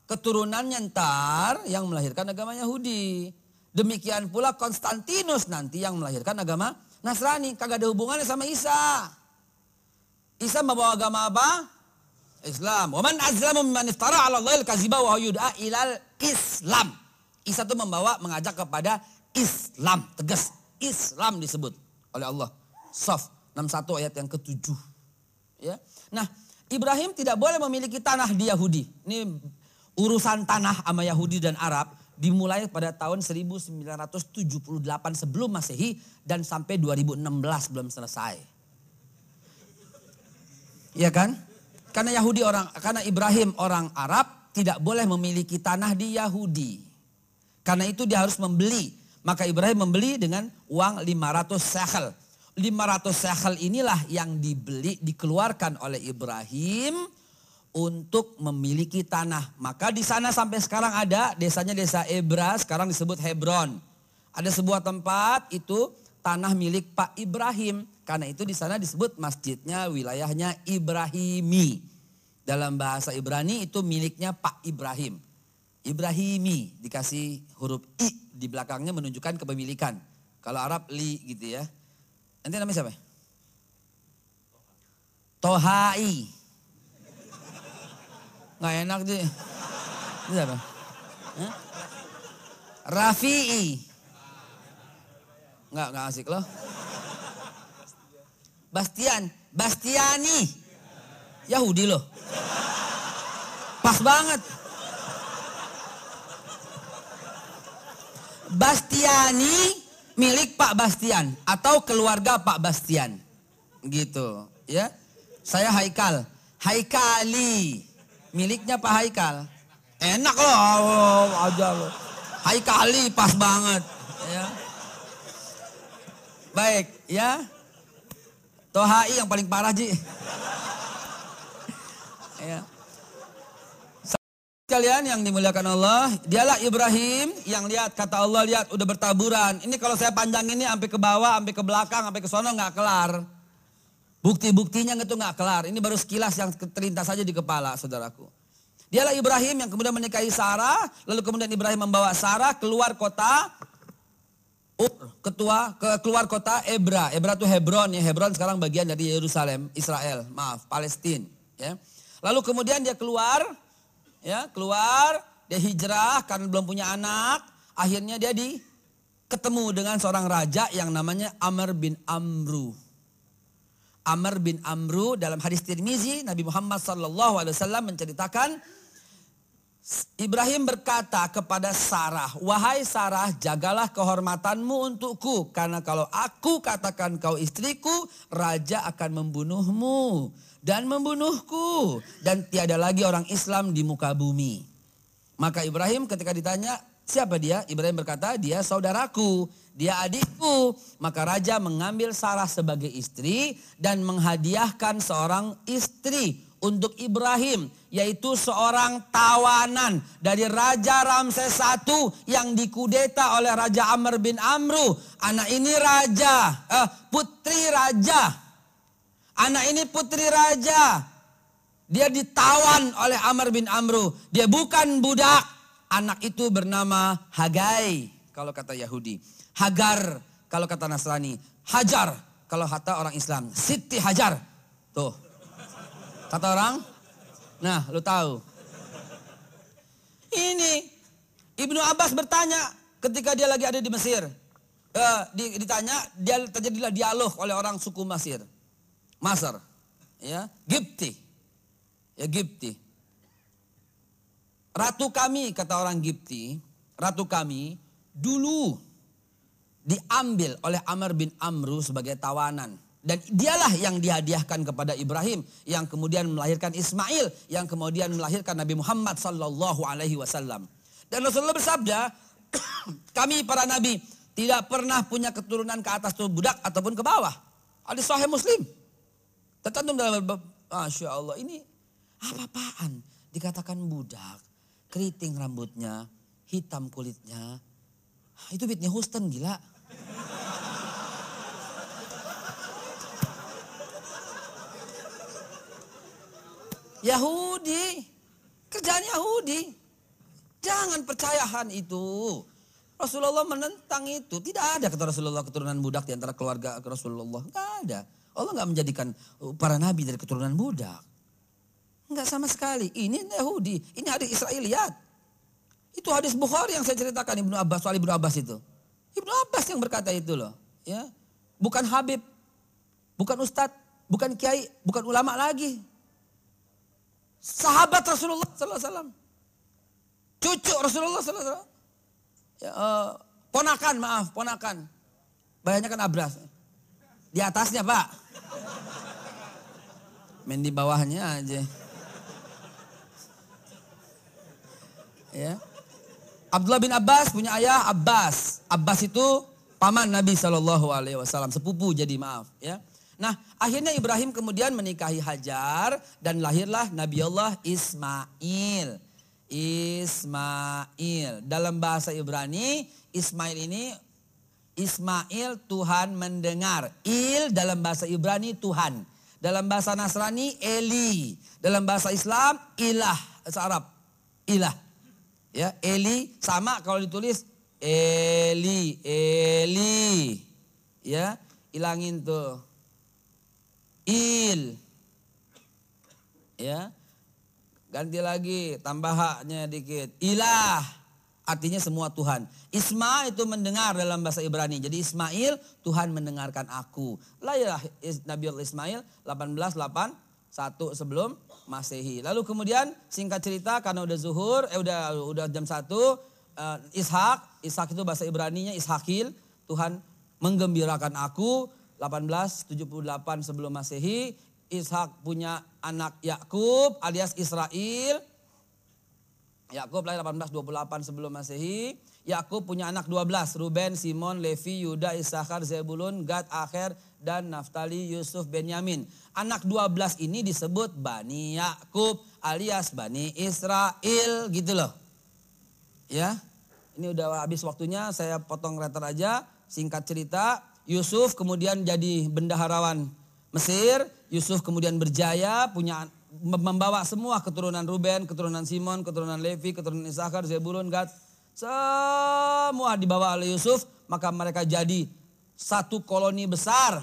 keturunannya ntar yang melahirkan agama Yahudi. Demikian pula Konstantinus nanti yang melahirkan agama Nasrani. Kagak ada hubungannya sama Isa. Isa membawa agama apa? Islam. Waman azlamu mimman iftara ala Allahil kaziba wa yud'a ilal Islam. Isa itu membawa mengajak kepada Islam. Tegas. Islam disebut oleh Allah. Sof 61 ayat yang ketujuh. Ya. Nah, Ibrahim tidak boleh memiliki tanah di Yahudi. Ini urusan tanah sama Yahudi dan Arab dimulai pada tahun 1978 sebelum Masehi dan sampai 2016 belum selesai. Iya kan? Karena Yahudi orang karena Ibrahim orang Arab tidak boleh memiliki tanah di Yahudi. Karena itu dia harus membeli. Maka Ibrahim membeli dengan uang 500 shekel. 500 shekel inilah yang dibeli dikeluarkan oleh Ibrahim untuk memiliki tanah. Maka di sana sampai sekarang ada desanya desa Ebra, sekarang disebut Hebron. Ada sebuah tempat itu tanah milik Pak Ibrahim. Karena itu di sana disebut masjidnya, wilayahnya Ibrahimi. Dalam bahasa Ibrani itu miliknya Pak Ibrahim. Ibrahimi dikasih huruf I di belakangnya menunjukkan kepemilikan. Kalau Arab li gitu ya. Nanti namanya siapa? Tohai. Nggak enak. Ini siapa? Hah? Rafi'i. Nggak, nggak asik loh. Bastian. Bastiani. Yahudi loh. Pas banget. Bastiani milik Pak Bastian atau keluarga Pak Bastian. Gitu, ya. Saya Haikal. Haikali miliknya Pak Haikal. Enak loh, oh, aja loh. Haikali pas banget. Ya. Baik, ya. Tohai yang paling parah Ji. ya. Kalian yang dimuliakan Allah, dialah Ibrahim yang lihat kata Allah lihat udah bertaburan. Ini kalau saya panjang ini sampai ke bawah, sampai ke belakang, sampai ke sono nggak kelar. Bukti-buktinya itu nggak kelar. Ini baru sekilas yang terlintas saja di kepala saudaraku. Dialah Ibrahim yang kemudian menikahi Sarah. Lalu kemudian Ibrahim membawa Sarah keluar kota Ur, ketua ke keluar kota Ebra. Ebra itu Hebron ya. Hebron sekarang bagian dari Yerusalem, Israel. Maaf, Palestina. Ya. Lalu kemudian dia keluar, ya keluar, dia hijrah karena belum punya anak. Akhirnya dia di ketemu dengan seorang raja yang namanya Amr bin Amru. Amr bin Amru dalam hadis Tirmizi Nabi Muhammad sallallahu alaihi wasallam menceritakan Ibrahim berkata kepada Sarah, "Wahai Sarah, jagalah kehormatanmu untukku karena kalau aku katakan kau istriku, raja akan membunuhmu dan membunuhku dan tiada lagi orang Islam di muka bumi." Maka Ibrahim ketika ditanya, siapa dia? Ibrahim berkata, dia saudaraku, dia adikku. Maka raja mengambil Sarah sebagai istri dan menghadiahkan seorang istri untuk Ibrahim yaitu seorang tawanan dari Raja Ramses I yang dikudeta oleh Raja Amr bin Amru. Anak ini raja, eh, putri raja. Anak ini putri raja. Dia ditawan oleh Amr bin Amru. Dia bukan budak. Anak itu bernama Hagai kalau kata Yahudi. Hagar kalau kata Nasrani. Hajar kalau kata orang Islam. Siti Hajar. Tuh. Kata orang Nah, lu tahu. Ini Ibnu Abbas bertanya ketika dia lagi ada di Mesir. Uh, ditanya, dia terjadilah dialog oleh orang suku Mesir. Masar. Ya, Gipti. Ya, Gipti. Ratu kami, kata orang Gipti, ratu kami dulu diambil oleh Amr bin Amru sebagai tawanan dan dialah yang dihadiahkan kepada Ibrahim yang kemudian melahirkan Ismail yang kemudian melahirkan Nabi Muhammad sallallahu alaihi wasallam. Dan Rasulullah bersabda, kami para nabi tidak pernah punya keturunan ke atas tubuh budak ataupun ke bawah. Hadis sahih Muslim. Tercantum dalam Masya Allah ini apa-apaan dikatakan budak, keriting rambutnya, hitam kulitnya. Itu Whitney Houston gila. Yahudi. Kerjaan Yahudi. Jangan percayahan itu. Rasulullah menentang itu. Tidak ada kata Rasulullah keturunan budak di antara keluarga Rasulullah. Tidak ada. Allah nggak menjadikan para nabi dari keturunan budak. Enggak sama sekali. Ini Yahudi. Ini hadis Israeliat. Itu hadis Bukhari yang saya ceritakan Ibnu Abbas soal Ibnu Abbas itu. Ibnu Abbas yang berkata itu loh. Ya, bukan Habib, bukan Ustadz, bukan Kiai, bukan ulama lagi. Sahabat Rasulullah Sallallahu Alaihi Wasallam. Cucu Rasulullah Sallallahu Alaihi Wasallam. Ya, uh, ponakan, maaf, ponakan. Banyak kan abras. Di atasnya pak. Main di bawahnya aja. Ya. Abdullah bin Abbas punya ayah Abbas. Abbas itu paman Nabi Shallallahu Alaihi Wasallam, sepupu jadi maaf. Ya. Nah akhirnya Ibrahim kemudian menikahi Hajar dan lahirlah Nabi Allah Ismail. Ismail. Dalam bahasa Ibrani Ismail ini Ismail Tuhan mendengar. Il dalam bahasa Ibrani Tuhan. Dalam bahasa Nasrani Eli. Dalam bahasa Islam ilah. Bahasa Arab. Ilah. Ya, Eli sama kalau ditulis Eli, Eli. Ya, ilangin tuh il. Ya. Ganti lagi, tambah haknya dikit. Ilah, artinya semua Tuhan. Isma itu mendengar dalam bahasa Ibrani. Jadi Ismail, Tuhan mendengarkan aku. Lahirlah Nabi Allah Ismail 1881 sebelum Masehi. Lalu kemudian singkat cerita karena udah zuhur, eh udah udah jam 1, uh, Ishak, Ishak itu bahasa Ibraninya Ishakil, Tuhan menggembirakan aku 1878 sebelum Masehi, Ishak punya anak Yakub alias Israel. Yakub lahir 1828 sebelum Masehi. Yakub punya anak 12, Ruben, Simon, Levi, Yuda, Isakar, Zebulun, Gad, Akhir, dan Naftali, Yusuf, Benyamin. Anak 12 ini disebut Bani Yakub alias Bani Israel gitu loh. Ya, ini udah habis waktunya, saya potong letter aja. Singkat cerita, Yusuf kemudian jadi bendaharawan Mesir. Yusuf kemudian berjaya, punya membawa semua keturunan Ruben, keturunan Simon, keturunan Levi, keturunan Isakar, Zebulun, Gad. Semua dibawa oleh Yusuf, maka mereka jadi satu koloni besar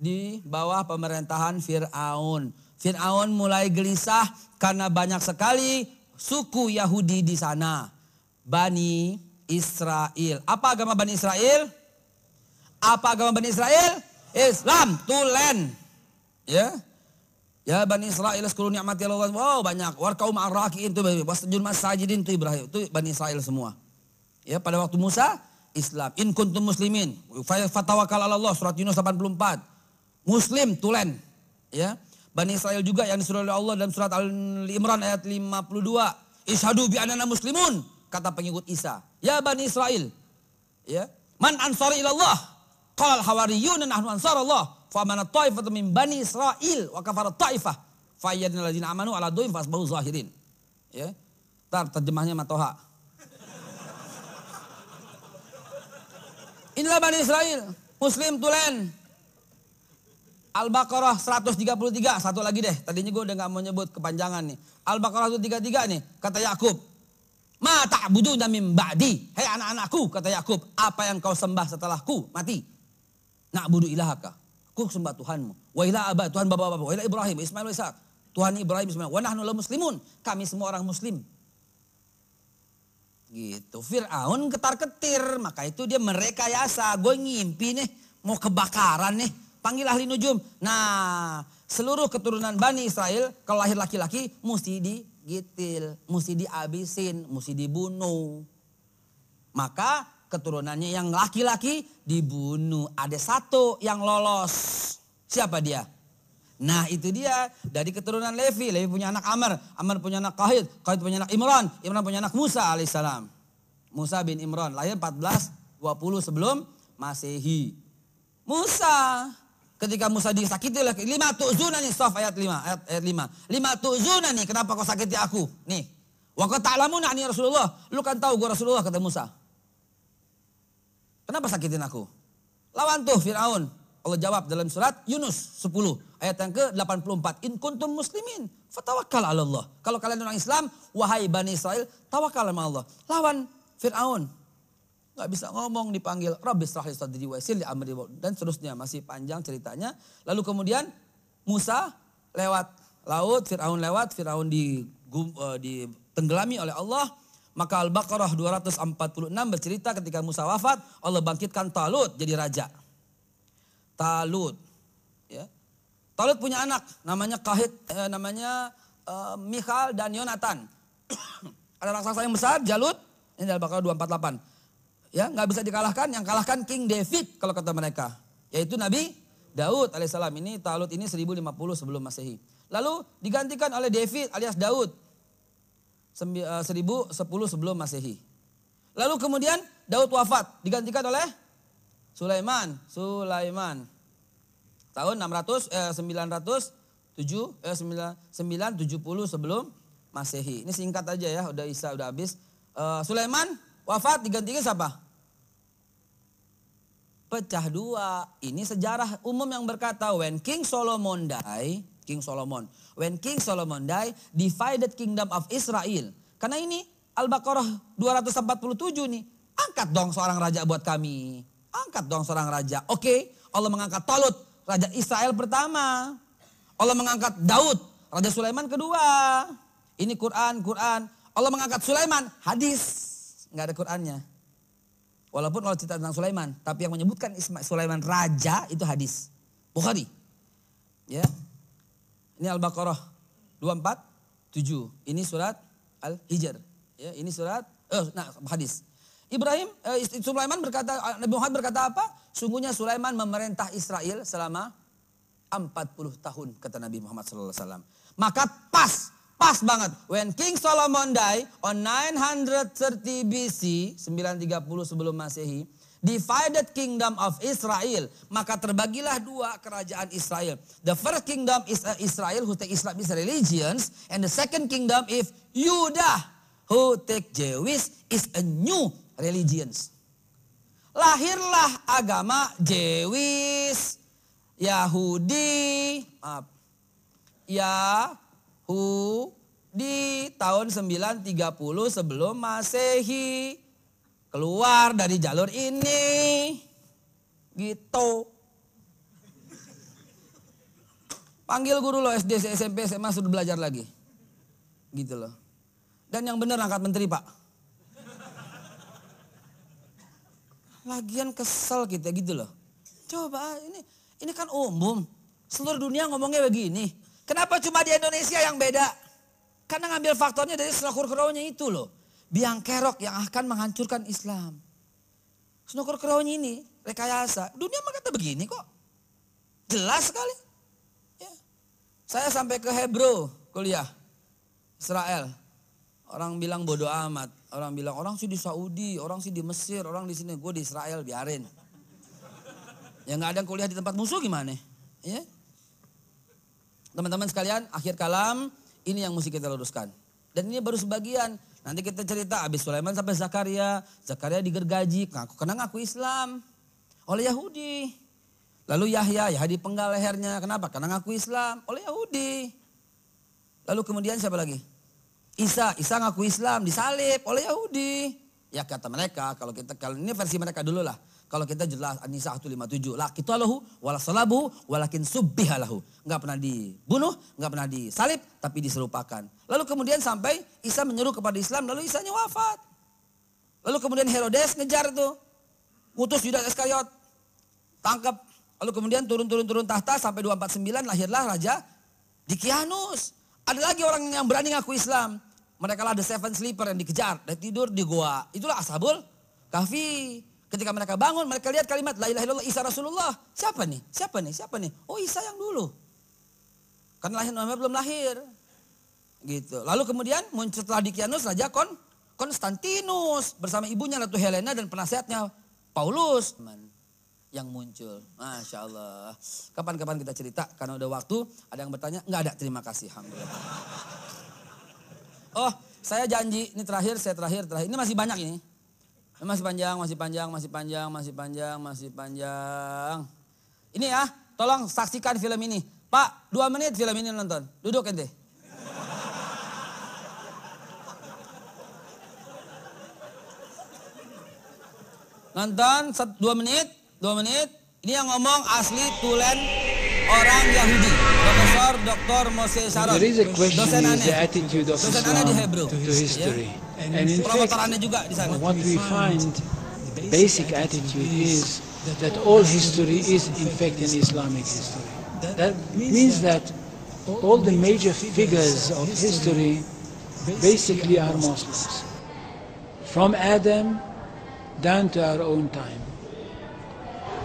di bawah pemerintahan Fir'aun. Fir'aun mulai gelisah karena banyak sekali suku Yahudi di sana. Bani Israel. Apa agama Bani Israel? Apa agama Bani Israel? Islam, tulen. Ya. Ya Bani Israel sekulu nikmati Allah. Wow banyak. Warkaum arrakiin itu. Wasjud masajidin itu Ibrahim. Itu Bani Israel semua. Ya pada waktu Musa Islam. In kuntum muslimin. Fatawakal Allah surat Yunus 84. Muslim tulen. Ya. Bani Israel juga yang disuruh oleh Allah dalam surat Al-Imran ayat 52. Ishadu bi anana muslimun. Kata pengikut Isa. Ya Bani Israel. Ya. Man ansari ilallah. Qala al-hawariyun nahnu ansar Allah. Fa mana ta'ifatu min Bani Israel wa kafara ta'ifah. Fa ayyadna alladzina amanu ala du'in fasbahu zahirin. Ya. Ntar terjemahnya Matoha. Inilah Bani Israel. Muslim tulen. Al-Baqarah 133, satu lagi deh. Tadinya gue udah gak mau nyebut kepanjangan nih. Al-Baqarah 133 nih, kata Yakub. Ma ta'budu min ba'di. Hei anak-anakku, kata Yakub. Apa yang kau sembah setelahku, mati. Na'budu ilahaka. Aku sembah Tuhanmu. Wa ilah abah, Tuhan bapak-bapak. Wa ilah Ibrahim, Ismail, Ishak. Tuhan Ibrahim, Ismail. Wa nahnu muslimun. Kami semua orang muslim. Gitu. Fir'aun ketar-ketir. Maka itu dia merekayasa. Gue ngimpi nih. Mau kebakaran nih Panggil ahli nujum. Nah, seluruh keturunan Bani Israel kalau lahir laki-laki mesti digitil, mesti dihabisin, mesti dibunuh. Maka keturunannya yang laki-laki dibunuh. Ada satu yang lolos. Siapa dia? Nah itu dia dari keturunan Levi. Levi punya anak Amr. Amr punya anak Kahid. Kahid punya anak Imran. Imran punya anak Musa alaihissalam. Musa bin Imran lahir 14 20 sebelum Masehi. Musa Ketika Musa disakiti oleh lima tu'zuna nih Sof ayat lima ayat, ayat lima Lima tu'zuna nih kenapa kau sakiti aku? Nih. Wa kau ta'lamuna Rasulullah. Lu kan tahu gue Rasulullah kata Musa. Kenapa sakitin aku? Lawan tuh Fir'aun. Allah jawab dalam surat Yunus 10 ayat yang ke-84. In kuntum muslimin fatawakal ala Allah. Kalau kalian orang Islam, wahai Bani Israel, tawakal sama Allah. Lawan Fir'aun nggak bisa ngomong dipanggil Rabbi srahli sadri wa yassir amri dan seterusnya masih panjang ceritanya. Lalu kemudian Musa lewat laut, Firaun lewat, Firaun di uh, ditenggelami oleh Allah. Maka Al-Baqarah 246 bercerita ketika Musa wafat, Allah bangkitkan Talut jadi raja. Talut. Ya. Talut punya anak, namanya Kahit, eh, namanya uh, Michal dan Yonatan. Ada raksasa yang besar, Jalut, ini Al-Baqarah 248 ya nggak bisa dikalahkan yang kalahkan King David kalau kata mereka yaitu Nabi Daud alaihissalam ini Talut ini 1050 sebelum Masehi lalu digantikan oleh David alias Daud 1010 eh, sebelum Masehi. Lalu kemudian Daud wafat digantikan oleh Sulaiman. Sulaiman. Tahun 600 eh, 907 eh 970 sebelum Masehi. Ini singkat aja ya udah Isa udah habis. Uh, Sulaiman Wafat digantikan siapa? Pecah dua. Ini sejarah umum yang berkata when King Solomon die, King Solomon, when King Solomon die, divided kingdom of Israel. Karena ini Al-Baqarah 247 nih. Angkat dong seorang raja buat kami. Angkat dong seorang raja. Oke, Allah mengangkat Talut, raja Israel pertama. Allah mengangkat Daud, raja Sulaiman kedua. Ini Quran, Quran. Allah mengangkat Sulaiman, hadis nggak ada Qurannya. Walaupun kalau cerita tentang Sulaiman, tapi yang menyebutkan Ismail Sulaiman raja itu hadis. Bukhari. Ya. Ini Al-Baqarah 247. Ini surat Al-Hijr. Ya, ini surat eh nah hadis. Ibrahim eh, Sulaiman berkata Nabi Muhammad berkata apa? Sungguhnya Sulaiman memerintah Israel selama 40 tahun kata Nabi Muhammad SAW. Maka pas Pas banget. When King Solomon die on 930 BC, 930 sebelum Masehi, divided kingdom of Israel, maka terbagilah dua kerajaan Israel. The first kingdom is uh, Israel who take Islam is religions and the second kingdom is Judah who take Jewish is a new religions. Lahirlah agama Jewish, Yahudi, maaf, ya di tahun 930 sebelum Masehi. Keluar dari jalur ini. Gitu. Panggil guru lo SD, SMP, SMA sudah belajar lagi. Gitu loh. Dan yang benar angkat menteri pak. Lagian kesel kita gitu loh. Coba ini ini kan umum. Seluruh dunia ngomongnya begini. Kenapa cuma di Indonesia yang beda? Karena ngambil faktornya dari snokur keraunya itu loh. Biang kerok yang akan menghancurkan Islam. Snokur keraunya ini rekayasa. Dunia mah kata begini kok. Jelas sekali. Ya. Saya sampai ke Hebrew kuliah. Israel. Orang bilang bodoh amat. Orang bilang orang sih di Saudi, orang sih di Mesir, orang di sini. Gue di Israel biarin. Ya nggak ada yang kuliah di tempat musuh gimana? Ya. Teman-teman sekalian, akhir kalam ini yang mesti kita luruskan. Dan ini baru sebagian. Nanti kita cerita abis Sulaiman sampai Zakaria. Zakaria digergaji, ngaku kena ngaku Islam oleh Yahudi. Lalu Yahya, Yahya dipenggal lehernya. Kenapa? Karena ngaku Islam oleh Yahudi. Lalu kemudian siapa lagi? Isa, Isa ngaku Islam, disalib oleh Yahudi. Ya kata mereka, kalau kita kalau ini versi mereka dulu lah. Kalau kita jelas An-Nisa 157, la qitalahu wala salabu walakin subbihalahu. Enggak pernah dibunuh, enggak pernah disalib, tapi diserupakan. Lalu kemudian sampai Isa menyeru kepada Islam, lalu Isanya wafat. Lalu kemudian Herodes ngejar itu. Mutus Yudas Iskariot. Tangkap. Lalu kemudian turun-turun-turun tahta sampai 249 lahirlah Raja Dikianus. Ada lagi orang yang berani ngaku Islam. Mereka lah the seven sleeper yang dikejar. Dan tidur di goa. Itulah ashabul kahfi. Ketika mereka bangun, mereka lihat kalimat La ilaha illallah Isa Rasulullah. Siapa nih? Siapa nih? Siapa nih? Oh Isa yang dulu. Karena lahir Muhammad belum lahir. Gitu. Lalu kemudian muncul Dikianus Raja Kon Konstantinus bersama ibunya Ratu Helena dan penasihatnya Paulus yang muncul. Masya Allah. Kapan-kapan kita cerita, karena udah waktu, ada yang bertanya, nggak ada, terima kasih. Alhamdulillah. Oh, saya janji, ini terakhir, saya terakhir, terakhir. Ini masih banyak ini. Masih panjang, masih panjang, masih panjang, masih panjang, masih panjang. Ini ya, tolong saksikan film ini. Pak, dua menit film ini nonton. Duduk ente. Nonton dua menit, Dua menit. Ini yang ngomong asli tulen orang Yahudi. Profesor Dr. Mose Sharon. There is a question is the attitude of Islam to history. And, in fact, juga di sana. what we find, the basic attitude is that all history is in fact an Islamic history. That means that all the major figures of history basically are Muslims. From Adam down to our own time.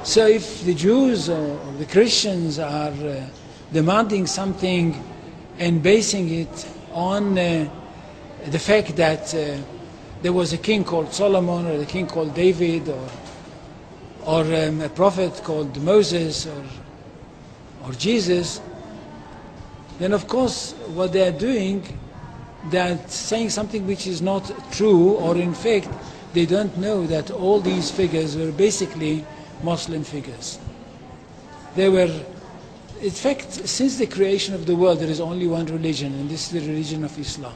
So if the Jews or the Christians are uh, demanding something and basing it on uh, the fact that uh, there was a king called Solomon or a king called David or, or um, a prophet called Moses or, or Jesus, then of course what they are doing, they are saying something which is not true or in fact they don't know that all these figures were basically Muslim figures. They were, in fact, since the creation of the world, there is only one religion, and this is the religion of Islam.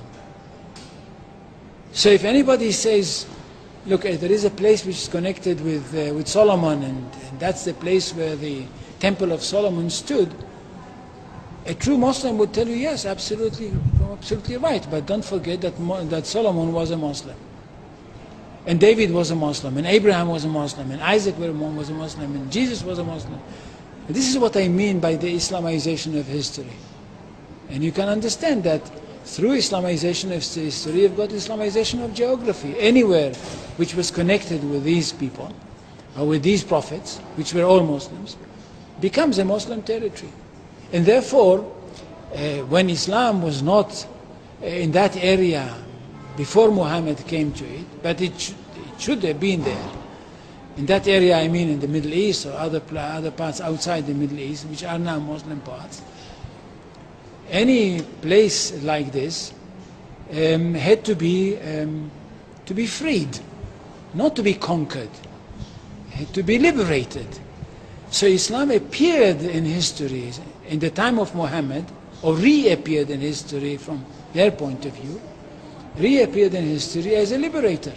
So if anybody says, look, eh, there is a place which is connected with, uh, with Solomon, and, and that's the place where the Temple of Solomon stood, a true Muslim would tell you, yes, absolutely, absolutely right. But don't forget that, that Solomon was a Muslim. And David was a Muslim, and Abraham was a Muslim, and Isaac was a Muslim, and Jesus was a Muslim. This is what I mean by the Islamization of history. And you can understand that through Islamization of history, you've got Islamization of geography. Anywhere which was connected with these people, or with these prophets, which were all Muslims, becomes a Muslim territory. And therefore, uh, when Islam was not uh, in that area before Muhammad came to it, but it, sh it should have been there. In that area, I mean in the Middle East or other, other parts outside the Middle East, which are now Muslim parts, any place like this um, had to be, um, to be freed, not to be conquered, had to be liberated. So Islam appeared in history in the time of Muhammad, or reappeared in history from their point of view, reappeared in history as a liberator.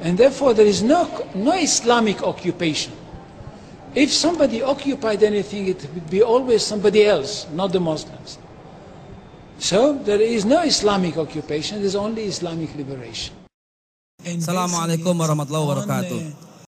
And therefore there is no, no Islamic occupation. If somebody occupied anything, it would be always somebody else, not the Muslims. So there is no Islamic occupation, there's only Islamic liberation. Assalamualaikum warahmatullahi wabarakatuh.